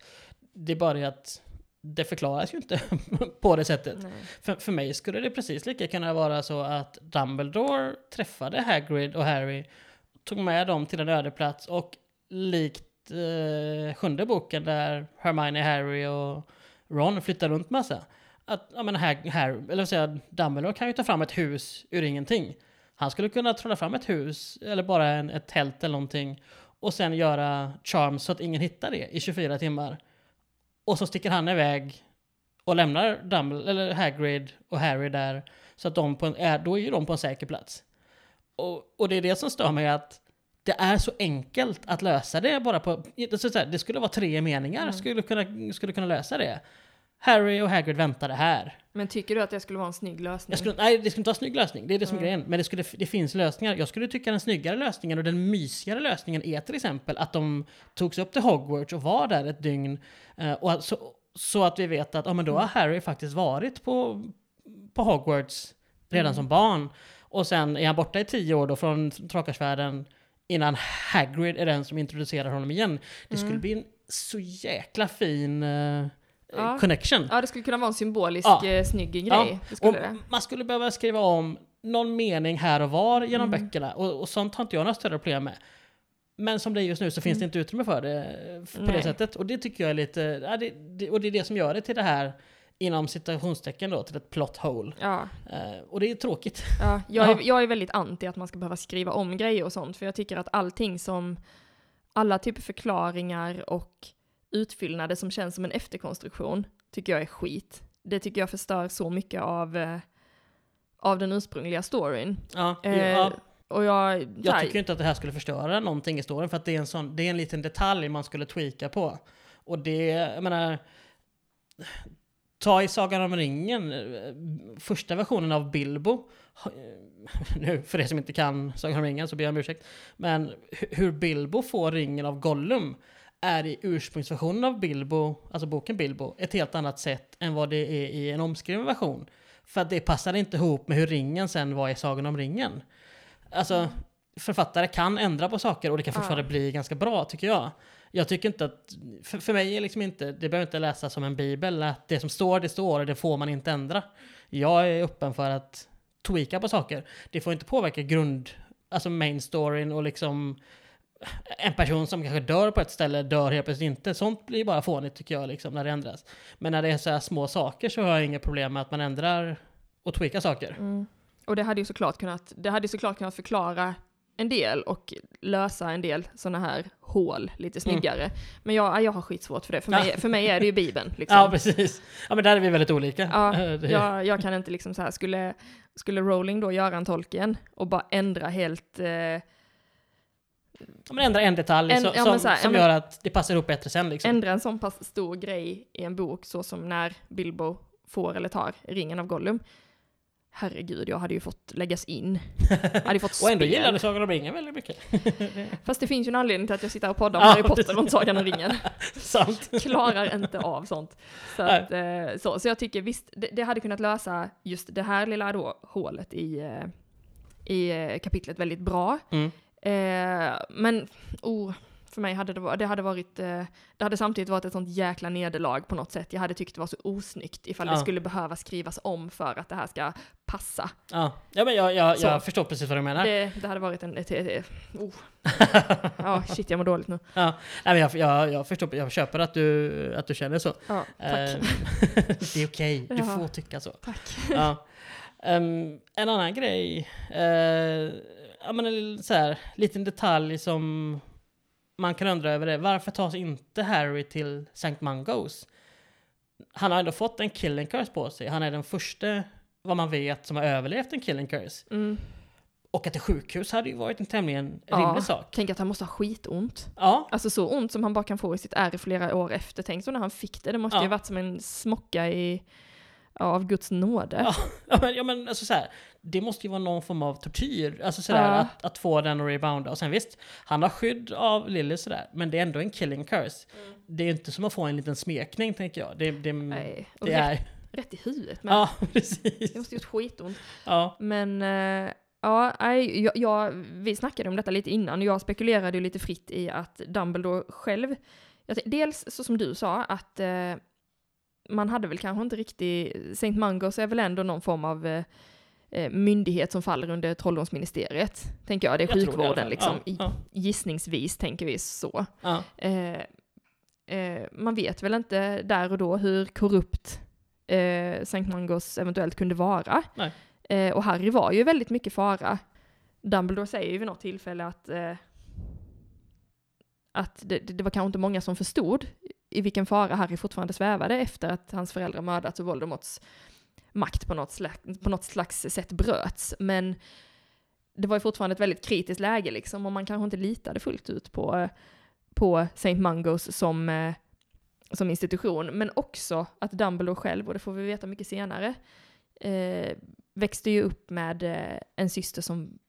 Det är bara det att det förklaras ju inte på det sättet. Nej. För, för mig skulle det precis lika kunna vara så att Dumbledore träffade Hagrid och Harry, tog med dem till en öde plats och likt eh, sjunde boken där Hermione, Harry och Ron flyttar runt massa. Att, jag menar, Hag, Harry, eller jag, Dumbledore kan ju ta fram ett hus ur ingenting. Han skulle kunna trolla fram ett hus, eller bara en, ett tält eller någonting, och sen göra charms så att ingen hittar det i 24 timmar. Och så sticker han iväg och lämnar Dumbledore, eller Hagrid och Harry där, så att de på en, är, då är ju de på en säker plats. Och, och det är det som stör mig att det är så enkelt att lösa det bara på, så det skulle vara tre meningar, Mm. skulle, kunna, skulle kunna lösa det. Harry och Hagrid väntade här. Men tycker du att det skulle vara en snygg lösning? Skulle, nej, det skulle inte vara en snygg lösning. Det är det som är Mm. grejen. Men det, skulle, det finns lösningar. Jag skulle tycka den snyggare lösningen och den mysigare lösningen är till exempel att de togs upp till Hogwarts och var där ett dygn. eh, och så, så att vi vet att ja, men då har Harry faktiskt varit på, på Hogwarts redan Mm. som barn. Och sen är han borta i tio år då från Trakarsvärlden innan Hagrid är den som introducerar honom igen. Det skulle Mm. bli en så jäkla fin eh, Ja. connection. Ja, det skulle kunna vara en symbolisk Ja. eh, snygg grej. Det skulle det. man skulle behöva skriva om någon mening här och var genom Mm. böckerna. Och, och sånt har inte jag några större problem med. Men som det är just nu så finns det inte utrymme för det på det Mm. Nej. sättet. Och det tycker jag är lite... Ja, det, det, och det är det som gör det till det här, inom citationstecken då, till ett plot hole. Ja, Eh, och det är tråkigt. ja. Jag, Ja. Är, jag är väldigt anti att man ska behöva skriva om grejer och sånt, för jag tycker att allting som, alla typer förklaringar och utfyllnader som känns som en efterkonstruktion, tycker jag är skit. Det tycker jag förstör så mycket av, eh, av den ursprungliga storyn. Ja, Eh, ja, Och jag, jag tycker inte att det här skulle förstöra någonting i storyn för att det är en, sån, det är en liten detalj man skulle tweaka på. Och det, jag menar... Ta i Sagan om ringen, eh, första versionen av Bilbo. eh, Nu, för er som inte kan Sagan om ringen så ber jag om ursäkt. Men hu- hur Bilbo får ringen av Gollum är i ursprungsversionen av Bilbo, alltså boken Bilbo, ett helt annat sätt än vad det är i en omskriven version. För att det passar inte ihop med hur ringen sen var i Sagan om ringen. Alltså, författare kan ändra på saker och det kan fortfarande Ja. bli ganska bra tycker jag. Jag tycker inte att, för, för mig är liksom inte, det behöver inte läsas som en bibel, att det som står, det står och det får man inte ändra. Jag är öppen för att tweaka på saker. Det får inte påverka grund, alltså main storyn och liksom en person som kanske dör på ett ställe dör helt plötsligt inte. Sånt blir bara fånigt tycker jag liksom när det ändras. Men när det är så här små saker så har jag inga problem med att man ändrar och tweakar saker. Mm. Och det hade ju såklart kunnat, det hade såklart kunnat förklara en del och lösa en del sådana här hål lite snyggare. Men jag, jag har skitsvårt för det. För mig, Mm. Ja. för mig är det ju Bibeln. Liksom. Ja, precis. Ja, men där är vi väldigt olika. Ja, jag, jag kan inte liksom så här, skulle, skulle Rowling då göra en Tolkien och bara ändra helt, eh, Ja, men ändra en detalj En- så, ja, som, här, som gör att det passar ihop bättre sen liksom. ändra en sån pass stor grej i en bok så som när Bilbo får eller tar ringen av Gollum. herregud, jag hade ju fått läggas in. Hade fått Och ändå du Sagan om ringen väldigt mycket. Fast det finns ju en anledning till att jag sitter och poddar om Harry Potter och Sagan om ringen. Sant. Klarar inte av sånt. Så, att, eh, så, så jag tycker visst, det, det hade kunnat lösa just det här lilla då, hålet i, eh, i eh, kapitlet väldigt bra. Mm. Eh, men, oh, för mig hade det, va- det hade varit, eh, det hade samtidigt varit ett sånt jäkla nederlag på något sätt. Jag hade tyckt det var så osnyggt ifall det Ja. skulle behöva skrivas om för att det här ska passa. Ja, ja men jag, jag, jag förstår precis vad du menar. Det, det hade varit en, ett, ett, ett, oh. Ja, shit jag mår dåligt nu. Ja, nej, men jag, jag, jag förstår, jag köper att du, att du känner så. Ja, tack. Eh, det är okej, du Ja. får tycka så. Tack. Ja. Ehm, en annan grej, uh, men en så här, liten detalj som man kan undra över det. Varför tas inte Harry till St. Mungos? Han har ändå fått en killing curse på sig. Han är den första, vad man vet, som har överlevt en killing curse. Mm. Och att ett sjukhus hade ju varit en tämligen Ja. rimlig sak. Tänk att han måste ha skitont. Ja, Alltså så ont som han bara kan få i sitt ärr flera år efter. Tänk så när han fick det. Det måste Ja. ju varit som en smocka i, ja, av Guds nåde. Ja. Men, ja, men alltså så här, det måste ju vara någon form av tortyr, alltså sådär Ja. att, att få den att rebounda. Och sen visst, han har skydd av Lily sådär, men det är ändå en killing curse. Det är inte som att få en liten smekning tänker jag. Det, det, Nej. Det rätt, är... rätt i huvudet med. Ja, Det precis. måste gjort skitont. Ja, Men eh, ja, jag, jag, vi snackade om detta lite innan och jag spekulerade ju lite fritt i att Dumbledore själv, jag, dels så som du sa, att eh, man hade väl kanske inte riktigt, St. Mungos är väl ändå någon form av eh, eh, myndighet som faller under trolldomsministeriet, tänker jag. Det är jag det sjukvården fall. liksom. Ja, ja, Gissningsvis tänker vi så. ja. Eh, eh, man vet väl inte där och då hur korrupt eh, St. Mungos eventuellt kunde vara. Eh, och Harry var ju väldigt mycket fara. Dumbledore säger ju vid något tillfälle att, eh, att det, det det var kanske inte många som förstod i vilken fara Harry fortfarande svävade efter att hans föräldrar mördats och Voldemorts makt på något, slags, på något slags sätt bröts. Men det var ju fortfarande ett väldigt kritiskt läge liksom och man kanske inte litade fullt ut på, på St. Mungos som, eh, som institution. Men också att Dumbledore själv, och det får vi veta mycket senare, eh, växte ju upp med eh, en syster som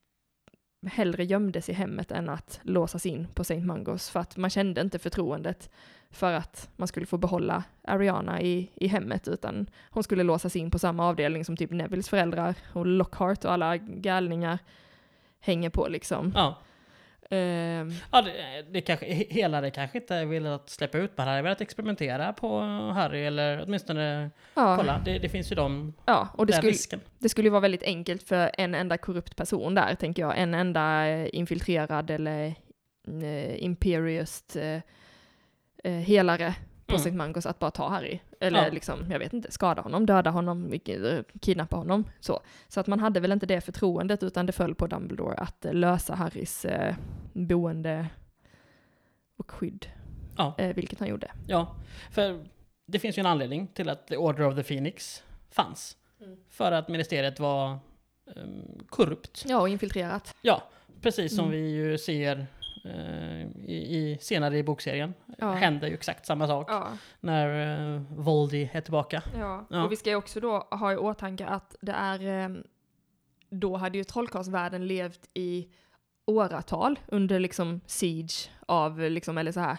hellre gömdes i hemmet än att låsas in på St. Mungos för att man kände inte förtroendet för att man skulle få behålla Ariana i, i hemmet utan hon skulle låsas in på samma avdelning som typ Nevilles föräldrar och Lockhart och alla galningar hänger på liksom. ja. Ehm, ja det, det kanske, he- hela det kanske inte velat släppa ut, man hade velat experimentera på Harry, eller åtminstone ja, kolla. Det, det finns ju de, ja, och det den skulle, risken. det skulle vara väldigt enkelt för en enda korrupt person där, tänker jag. En enda eh, infiltrerad eller eh, imperiust eh, eh, helare på Mm. St. Mungos att bara ta Harry. Eller Ja. liksom, jag vet inte, skada honom, döda honom, eh, kidnappa honom. Så. så att man hade väl inte det förtroendet utan det föll på Dumbledore att eh, lösa Harrys eh, boende och skydd. Ja. Eh, vilket han gjorde. Ja, för det finns ju en anledning till att The Order of the Phoenix fanns. Mm. För att ministeriet var ehm, korrupt. Ja, och infiltrerat. Ja, precis som Mm. vi ju ser i, i, senare i bokserien. Ja. Händer ju exakt samma sak Ja. när uh, Voldy är tillbaka. Ja. Ja. och vi ska ju också då ha i åtanke att det är, eh, då hade ju trollkarlsvärlden levt i åratal under liksom siege av, liksom, eller så här,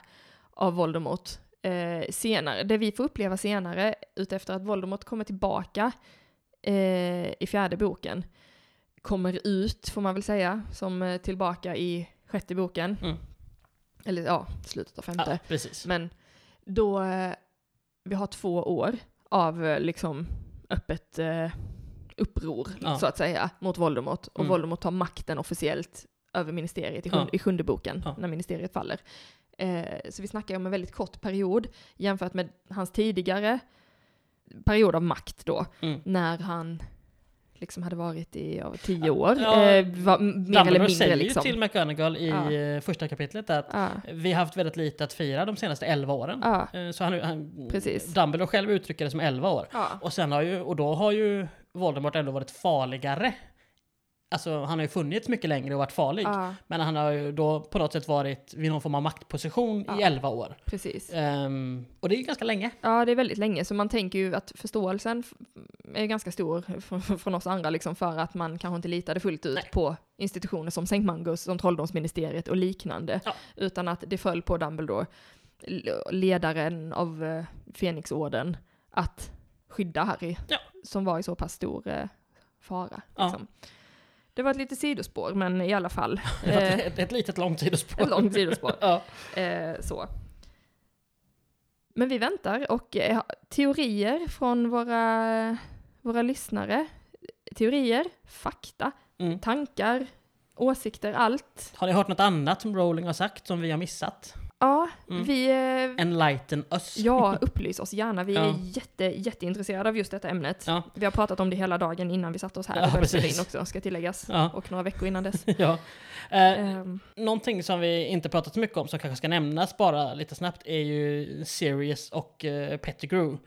av Voldemort. Eh, senare, det vi får uppleva senare, utefter att Voldemort kommer tillbaka eh, i fjärde boken, kommer ut, får man väl säga, som eh, tillbaka i sjätte boken. Mm. Eller ja, slutet av femte. Ja, precis. Men då, eh, vi har två år av eh, liksom öppet eh, uppror, Ja. så att säga, mot Voldemort. Och Mm. Voldemort tar makten officiellt över ministeriet i, sjunde, Ja. i sjunde boken, Ja. när ministeriet faller. Eh, så vi snackar om en väldigt kort period jämfört med hans tidigare period av makt då, Mm. när han liksom hade varit i över tio år. Ja, eh, var, mer eller Dumbledore mindre säger liksom. ju till McGonagall i Ja. eh, första kapitlet att Ja, vi har haft väldigt lite att fira de senaste 11 åren. ja, Eh, Så han, han, Precis. Dumbledore själv uttrycker det som 11 år. Och sen har ju, och då har ju Voldemort ändå varit farligare Alltså han har ju funnits mycket längre och varit farlig. Ja, Men han har ju då på något sätt varit vid någon form av maktposition i Ja. 11 år. precis. Ehm, och det är ju ganska länge. Ja, det är väldigt länge, så man tänker ju att förståelsen är ganska stor från, oss andra, liksom, för att man kanske inte litade fullt ut Nej. på institutioner som Sankt Magnus, som Trolldomsministeriet och liknande, Ja. utan att det föll på Dumbledore, ledaren av uh, Fenixorden, att skydda Harry, som var i så pass stor eh, fara. Ja. Det var ett litet sidospår, men i alla fall. Var eh, ett, ett litet långt sidospår. ett långt sidospår. ja. Eh, så. Men vi väntar och eh, teorier från våra, våra lyssnare. Teorier, fakta, Mm. tankar, åsikter, allt. Har ni hört något annat som Rowling har sagt som vi har missat? Ja, Mm. vi... Eh, Enlighten us. Ja, upplys oss gärna. Vi Ja. är jätte, jätteintresserade av just detta ämnet. Ja. Vi har pratat om det hela dagen innan vi satte oss här Ja, och började in också, ska tilläggas. Ja. Och några veckor innan dess. ja. Eh, Ehm, Någonting som vi inte pratat så mycket om som kanske ska nämnas bara lite snabbt är ju Sirius och uh, Pettigrew.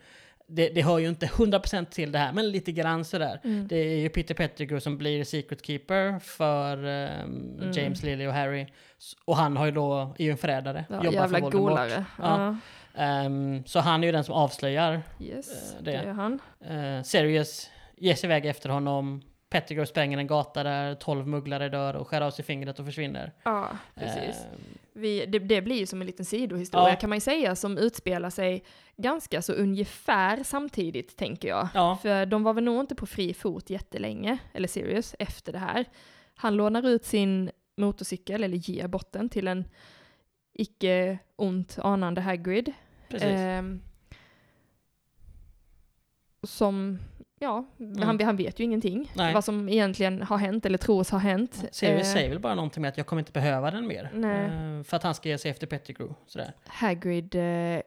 Det, det hör ju inte 100% till det här, men lite grann sådär. mm. Det är ju Peter Pettigrew som blir Secret Keeper för ehm, Mm. James, Lily och Harry. Och han har ju då, är ju en förrädare, ja, jobbar jävla för golare. Ja. Ja. Ehm, så han är ju den som avslöjar. Yes, Eh, det det. är han. Uh, Sirius ger sig iväg efter honom. Pettigrew spränger en gata där 12 mugglare dör och skär av sig fingret och försvinner. Ja, precis. Vi, det, det blir ju som en liten sidohistoria Ja. kan man ju säga som utspelar sig ganska så ungefär samtidigt tänker jag. ja, För de var väl nog inte på fri fot jättelänge, eller Sirius, efter det här. Han lånar ut sin motorcykel, eller ger bort den till en icke ont anande Hagrid. precis. Ehm, som, ja, Mm. han, han vet ju ingenting. Nej. Vad som egentligen har hänt, eller tros ha hänt. Sirius Eh, säger väl bara någonting med att jag kommer inte behöva den mer. Eh, för att han ska ge sig efter Pettigrew. Sådär. Hagrid eh,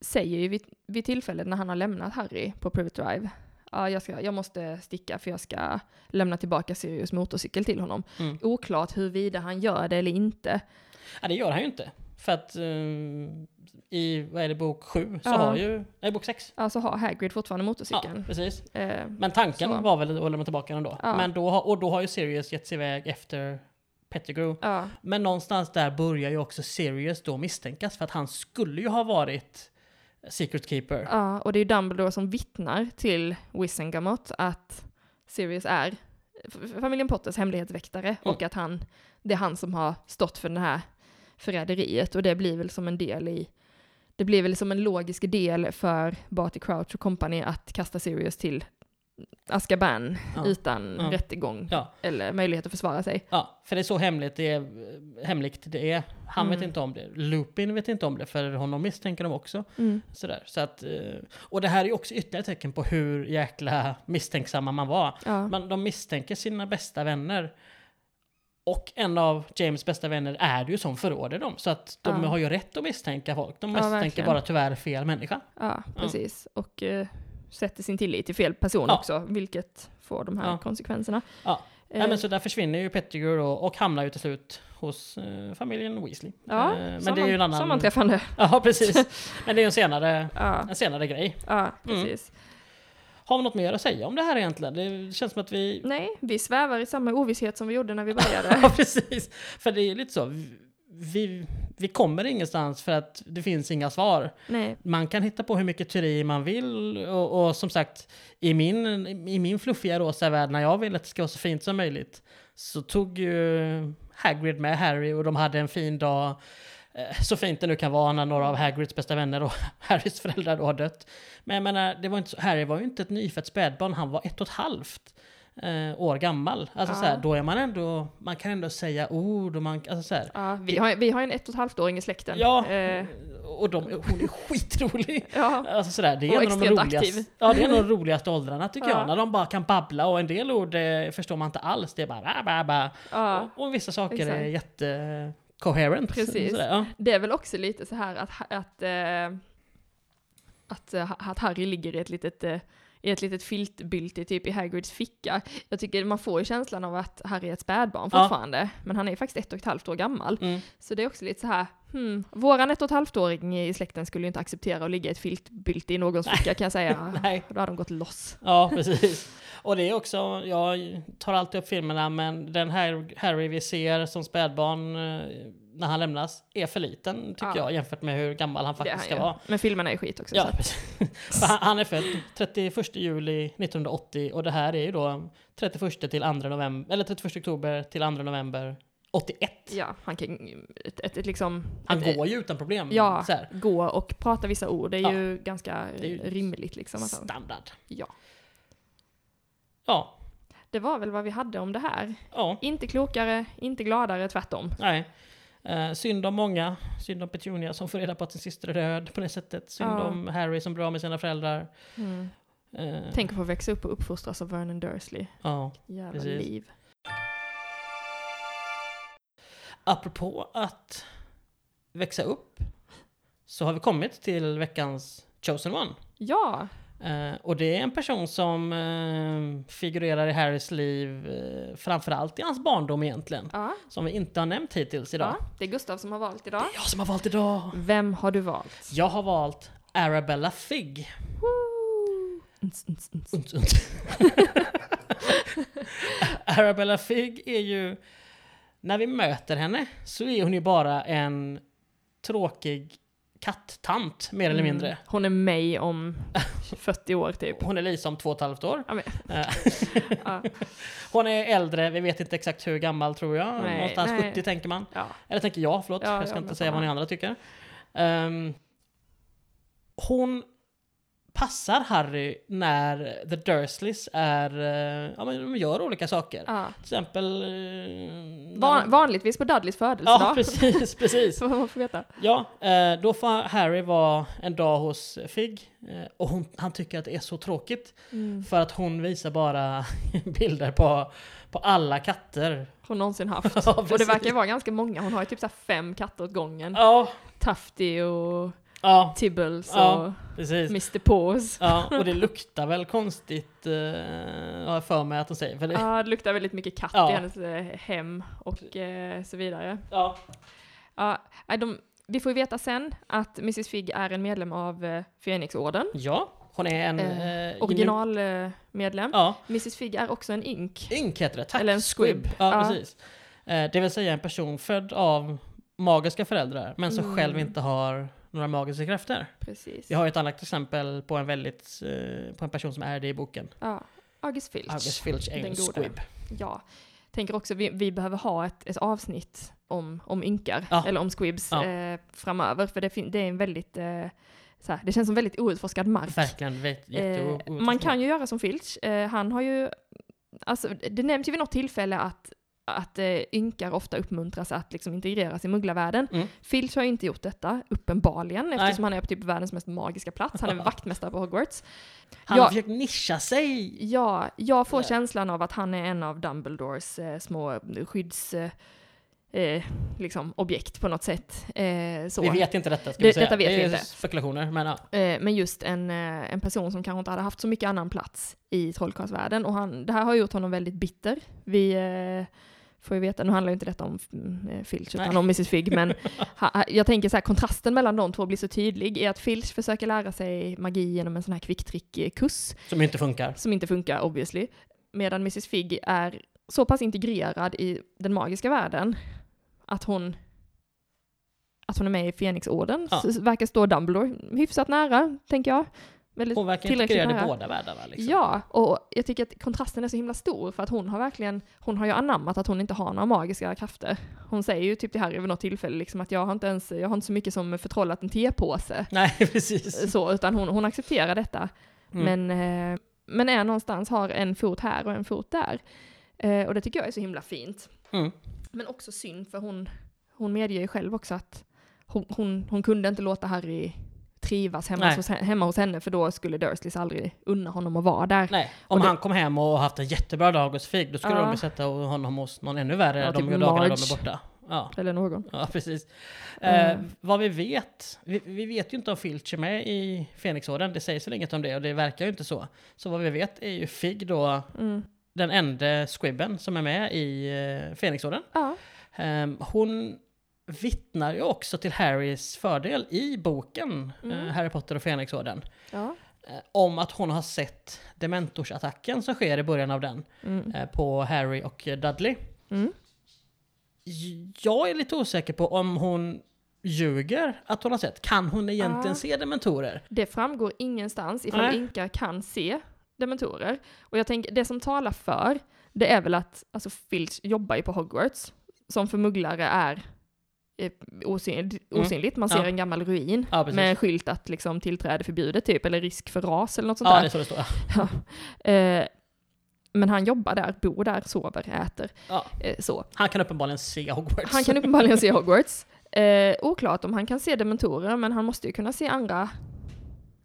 säger ju vid, vid tillfället när han har lämnat Harry på Private Drive, ja, jag, ska, jag måste sticka för jag ska lämna tillbaka Sirius motorcykel till honom. Mm. Oklart huruvida han gör det eller inte. Ja, det gör han ju inte. För att eh, i, vad är det, bok 7 så Ja. har ju, nej bok 6. Alltså har Hagrid fortfarande Ja, motorcykeln. precis. Eh, Men tanken Så. var väl att lämna tillbaka den då. Ja. Men då, har- och då har ju Sirius gett sig iväg efter Pettigrew. ja, Men någonstans där börjar ju också Sirius då misstänkas för att han skulle ju ha varit Secret Keeper. ja, och det är ju Dumbledore som vittnar till Wissengamot att Sirius är familjen Potters hemlighetsväktare och att han, det är han som har stått för det här förräderiet och det blir väl som en del i det blir väl som en logisk del för Barty Crouch och company att kasta Sirius till Azkaban Ja. utan Ja. rättegång Ja. eller möjlighet att försvara sig. Ja, för det är så hemligt det är, hemligt det är. Han vet Mm. inte om det. Lupin vet inte om det, för honom misstänker de också. Mm. Sådär. Så att, eh, och det här är också ytterligare tecken på hur jäkla misstänksamma man var. Ja. Man, de misstänker sina bästa vänner. Och en av James bästa vänner är det ju som förråder dem. Så att de Ja. har ju rätt att misstänka folk. De Ja, misstänker verkligen. bara tyvärr fel människa. Ja, precis. Och eh, sätter sin tillit till fel person Ja. också, vilket får de här Ja. konsekvenserna. Ja. Eh, Nej, men så där försvinner ju Pettigrew då, och hamnar ju till slut hos eh, familjen Weasley. ja, Eh, men samman, det är ju en annan... sammanträffande. Ja, precis. Men det är ju en senare, Ja, en senare grej. ja Mm. Har vi något mer att säga om det här egentligen? Det känns som att vi... Nej, vi svävar i samma ovisshet som vi gjorde när vi började. Ja, precis. För det är lite så. Vi, vi kommer ingenstans för att det finns inga svar. Nej, Man kan hitta på hur mycket teorier man vill och, och som sagt, i min, i min fluffiga rosa värld, när jag vill att det ska vara så fint som möjligt, så tog ju Hagrid med Harry och de hade en fin dag. Eh, Så fint det nu kan vara när några av Hagrids bästa vänner och Harrys föräldrar då har dött. Men jag menar, det var inte så, Harry var ju inte ett nyfött spädbarn, han var ett och ett halvt eh, år gammal. Alltså Ja. så här, då är man ändå, man kan ändå säga ord och man, alltså så här, ja, vi, har, vi har en ett och ett halvt åring i släkten. Ja, Eh, och de, hon är skitrolig. ja. Alltså sådär, det är Och en av de roligaste, aktiv. ja, det är en av de roligaste åldrarna tycker Ja. jag. När de bara kan babbla och en del ord eh, förstår man inte alls. Det är bara bä, bä, bä. ja. Och, och vissa saker är exakt. Jätte-coherent. Precis. Sådär, ja. Det är väl också lite så här att, att, eh, att, eh, att Harry ligger i ett litet eh, i ett litet filtbylte typ i Hagrids ficka. Jag tycker man får ju känslan av att Harry är ett spädbarn Ja. fortfarande, men han är ju faktiskt ett och ett halvt år gammal. Mm. Så det är också lite så här, hmm, våran ett och ett halvt-åring i släkten skulle ju inte acceptera att ligga i ett filtbylte i någons ficka kan jag säga. Nej. Då hade de gått loss. Ja, precis. Och det är också, jag tar alltid upp filmerna, men den här Harry vi ser som spädbarn eh, när han lämnas är för liten, tycker Ja. jag, jämfört med hur gammal han faktiskt han ska vara. Men filmerna är skit också. Ja, han, han är född 31 juli 1980 och det här är ju då 31 till 2 november, eller 31 oktober till 2 november 81. ja han kan ett, ett, ett liksom... Han ett, går ju utan problem. Ja, Så här. gå och prata vissa ord. Det är Ja. ju ganska är ju rimligt liksom. Han, Standard. ja. Ja, Det var väl vad vi hade om det här. ja, Inte klokare, inte gladare, tvärtom. nej. Eh, synd om många. Synd om Petunia som får reda på att sin syster är död på det sättet. Synd Ja. om Harry som blir av med sina föräldrar. Mm. Eh, Tänk att få växa upp och uppfostras av Vernon Dursley. ja. Jävla Precis. liv. Apropå att växa upp så har vi kommit till veckans Chosen One. Ja, Eh, och det är en person som eh, figurerar i Harrys liv, eh, framförallt i hans barndom egentligen. ja, Som vi inte har nämnt hittills idag. ja. Det är Gustav som har valt idag. Det är jag som har valt idag. Vem har du valt? Jag har valt Arabella Figg. Arabella Figg är ju... När vi möter henne så är hon ju bara en tråkig kattant, mer eller Mm. mindre. Hon är mig om 40 år typ. Hon är Lisa om två och ett halvt år. Ja, Hon är äldre, vi vet inte exakt hur gammal tror jag. Nej, Någonstans nej. 70 tänker man. ja. Eller tänker jag, förlåt. Ja, jag ska inte säga vad ni andra tycker. Ehm, hon passar Harry när The Dursleys är, eh, ja men de gör olika saker. ja. Till exempel... eh, Van, vanligtvis på Dudleys födelsedag. Ja, precis, precis. Så man får veta. Ja, eh, då får Harry vara en dag hos Figg. Eh, och hon, han tycker att det är så tråkigt. Mm. För att hon visar bara bilder på, på alla katter. Hon någonsin haft. Ja, och det verkar vara ganska många. Hon har ju typ så fem katter åt gången. Ja, Tufty och ja, Tibbles Ja. och precis. Mr Paws. Ja, och det luktar väl konstigt, eh, har jag för mig att de säger. För det, Ja, det luktar väldigt mycket katt Ja. i hennes eh, hem och eh, så vidare. ja. Ja, nej, de, vi får ju veta sen att Mrs Figg är en medlem av eh, Fenixorden. ja, hon är en... Eh, Eh, Originalmedlem. Ja, Mrs Figg är också en ink. Ink heter det. Tack, Eller en squib. squib. Ja, precis. Eh, det vill säga en person född av magiska föräldrar, men som Mm. själv inte har några magiska krafter. Precis. Vi har ett annat exempel på en väldigt, eh, på en person som är det i boken. Ja. August Filch. August Filch är en gode. squib. Ja. Tänker också, vi, vi behöver ha ett, ett avsnitt om, om ynkar, Ja. eller om squibs Ja. eh, framöver, för det, det är en väldigt, eh, här, det känns som väldigt outforskad mark. Verkligen, Eh, man kan ju göra som Filch, eh, han har ju, alltså det nämns ju vid något tillfälle att att eh, ynkar ofta uppmuntras att liksom integreras i mugglarvärlden. Mm. Filch har ju inte gjort detta, uppenbarligen, Nej. eftersom han är på typ världens mest magiska plats. Han är vaktmästare på Hogwarts. Han Ja. har försökt nischa sig. Ja, jag får Ja. känslan av att han är en av Dumbledores eh, små skydds... Eh, eh, liksom objekt på något sätt. Eh, så. Vi vet inte detta, ska Det- vi säga. detta vet det vi är inte. spekulationer, men ja. Eh, men just en, eh, en person som kanske inte hade haft så mycket annan plats i trollkarlsvärlden. Och han, det här har gjort honom väldigt bitter. Vi eh, får ju veta, nu handlar ju inte detta om mm, eh, Filch utan Nej. om Mrs Figg, men ha, jag tänker så här, kontrasten mellan de två blir så tydlig i att Filch försöker lära sig magi genom en sån här kvicktrick-kurs Som inte funkar. som inte funkar obviously. Medan Mrs Figg är så pass integrerad i den magiska världen att hon att hon är med i Fenixorden. Ja. Verkar stå Dumbledore hyfsat nära, tänker jag. Väldigt Hon verkar integrerad i båda världarna. Liksom. Ja, och jag tycker att kontrasten är så himla stor för att hon har verkligen, hon har ju anammat att hon inte har några magiska krafter. Hon säger ju typ till Harry vid något tillfälle liksom att jag har inte ens, jag har inte så mycket som förtrollat en tepåse. Nej, precis. Så, utan hon, hon accepterar detta. Mm. Men, eh, men är någonstans, har en fot här och en fot där. Eh, och det tycker jag är så himla fint. Mm. Men också synd, för hon, hon medger ju själv också att hon, hon, hon kunde inte låta Harry trivas hemma hos, hemma hos henne, för då skulle Dursleys aldrig unna honom att vara där. Nej, om det- han kom hem och haft en jättebra dag hos Fig, då skulle Ja. de sätta honom hos någon ännu värre Ja, de typ dagarna de Marge. är borta. Ja, Eller någon. ja precis. Eh, Mm. vad vi vet, vi, vi vet ju inte om Filch är med i Fenixorden, det sägs väl inget om det och det verkar ju inte så. Så vad vi vet är ju Fig då Mm. den enda squibben som är med i uh, Fenixorden. Ja. Ehm, hon vittnar ju också till Harrys fördel i boken Mm. eh, Harry Potter och Fenixorden. ja. eh, om att hon har sett dementorsattacken som sker i början av den Mm. eh, på Harry och Dudley. Mm. Jag är lite osäker på om hon ljuger att hon har sett. Kan hon egentligen Ja. se dementorer? Det framgår ingenstans ifall Nej. Inka kan se dementorer. Och jag tänker, det som talar för, det är väl att alltså Filch jobbar ju på Hogwarts, som för mugglare är osyn, osynligt. Man ser Mm. Ja. en gammal ruin Ja, precis. med en skylt att liksom tillträde förbjudet typ, eller risk för ras eller något sånt Ja, där. det är så det står. Ja. Eh, men han jobbar där, bor där, sover, äter, eh, så. Han kan uppenbarligen se Hogwarts. Han kan uppenbarligen se Hogwarts. Eh, oklart om han kan se dementorer, men han måste ju kunna se andra,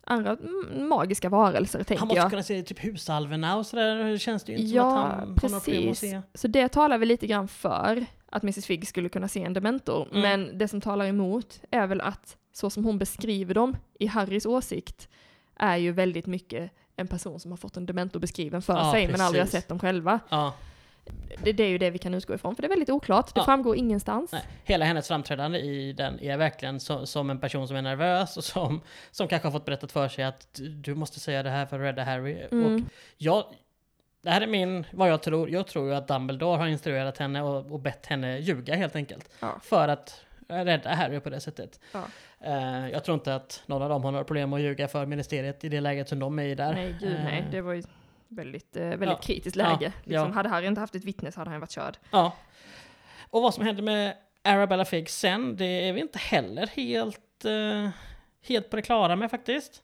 andra mm, magiska varelser, tänker Han måste jag. kunna se typ husalverna och sådär. Det känns det ju inte Ja, som att han några problem att precis. se. Så det talar väl lite grann för att Mrs Figg skulle kunna se en dementor. Mm. Men det som talar emot är väl att så som hon beskriver dem i Harrys åsikt är ju väldigt mycket en person som har fått en dementor beskriven för Ja, sig men aldrig har precis. sett dem själva. Ja. Det, det är ju det vi kan utgå ifrån, för det är väldigt oklart. Det Ja. framgår ingenstans. Nej. Hela hennes framträdande i den är verkligen så, som en person som är nervös och som, som kanske har fått berättat för sig att du- måste säga det här för att rädda Harry. Och Mm. jag, det här är min, vad jag tror. Jag tror ju att Dumbledore har instruerat henne och, och bett henne ljuga helt enkelt. Ja. För att rädda Harry på det sättet. Ja. Eh, jag tror inte att någon av dem har några problem att ljuga för ministeriet i det läget som de är i där. Nej, gud nej. Eh, Det var ju väldigt, eh, väldigt Ja. kritiskt Ja, läge. Liksom, ja. Hade Harry inte haft ett vittne så hade han varit körd. Ja. Och vad som händer med Arabella Figg sen, det är vi inte heller helt, eh, helt på det klara med faktiskt.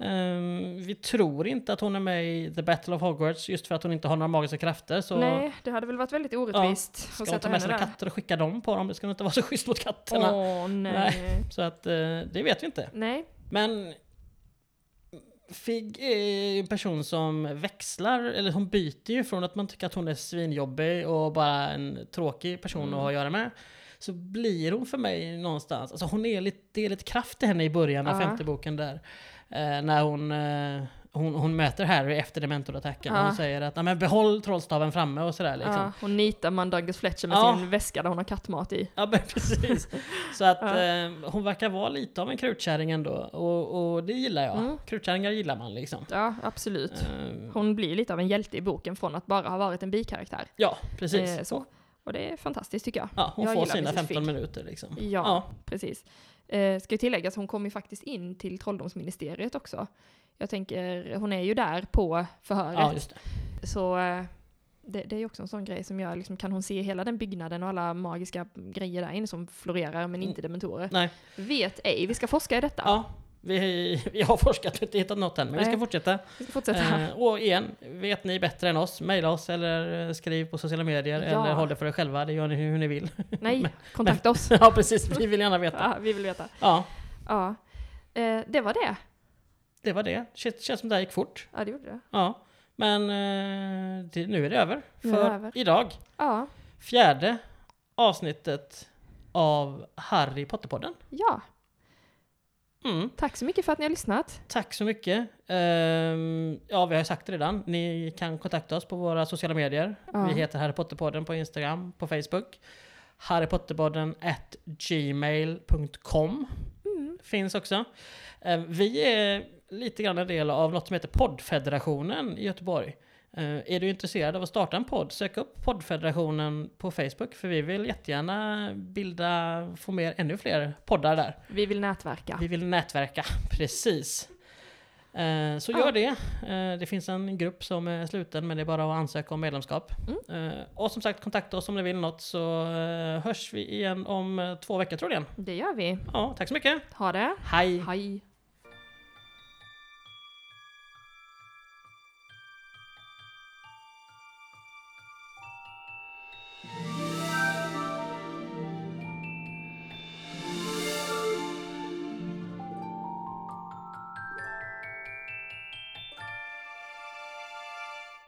Ehm, vi tror inte att hon är med i The Battle of Hogwarts just för att hon inte har några magiska krafter. Så Nej, det hade väl varit väldigt orättvist ska att hon ta med sina katter och skicka dem på dem? Det ska inte vara så schysst mot katterna. Åh nej. Nej. Så att eh, det vet vi inte. nej. Men Figg är ju en person som växlar, eller hon byter ju från att man tycker att hon är svinjobbig och bara en tråkig person Mm. att ha att göra med. Så blir hon för mig någonstans, alltså hon är lite, det är lite kraft i henne i början av Ja. femte boken där. Eh, när hon, eh, hon, hon möter Harry efter dementorattacken. Ja. Hon säger att "Nej, men behåll trollstaven framme och sådär liksom. Ja, hon nitar Mandangus Fletcher med Ja. sin väska där hon har kattmat i. Ja men precis. Så att eh, hon verkar vara lite av en krutkärring ändå. Och, och det gillar jag. Mm. Krutkärringar gillar man liksom. Ja, absolut. Eh, Hon blir lite av en hjälte i boken från att bara ha varit en bikaraktär. ja, precis. Eh. Och det är fantastiskt tycker jag. Ja, hon Jag får sina Mrs. 15 Figg. minuter liksom. Ja, Ja. precis. Eh, ska ju tilläggas, hon kom ju faktiskt in till trolldomsministeriet också. Jag tänker, hon är ju där på förhöret. Ja. Så eh, det, det är ju också en sån grej som gör, liksom, kan hon se hela den byggnaden och alla magiska grejer där inne som florerar men inte dementorer? Nej. Vet ej, vi ska forska i detta. Ja, vi, vi har forskat och inte hittat något än, men vi ska Nej. fortsätta. Vi ska fortsätta. Eh, och igen, vet ni bättre än oss, mejla oss eller eh, skriv på sociala medier Ja. eller håll det för er själva, det gör ni hur ni vill. Nej, kontakta oss. ja, precis, vi vill gärna veta. Ja, vi vill veta. Ja, Ja. Eh, det var det. det var det. Känns, känns som det här gick fort. Ja, det gjorde det. Ja, men eh, det, nu är det över är det för över. idag. Ja. Fjärde avsnittet av Harry Potter-podden. ja, Mm. tack så mycket för att ni har lyssnat. Tack så mycket. Ehm, ja, vi har sagt det redan. Ni kan kontakta oss på våra sociala medier. Ja. Vi heter Harry Potter-podden på Instagram, på Facebook. Harrypotterpodden at gmail.com Mm. finns också. Ehm, vi är lite grann en del av något som heter Poddfederationen i Göteborg. Ehm, är du intresserad av att starta en podd, sök upp Poddfederationen på Facebook, för vi vill jättegärna bilda, få med ännu fler poddar där. Vi vill nätverka. Vi vill nätverka, precis. Eh, Så gör det. Eh, Det finns en grupp som är sluten men det är bara att ansöka om medlemskap. Mm. Eh, Och som sagt, kontakta oss om ni vill något så eh, hörs vi igen om eh, två veckor tror jag. Det gör vi. Ja, tack så mycket. Ha det. Hej! Hej.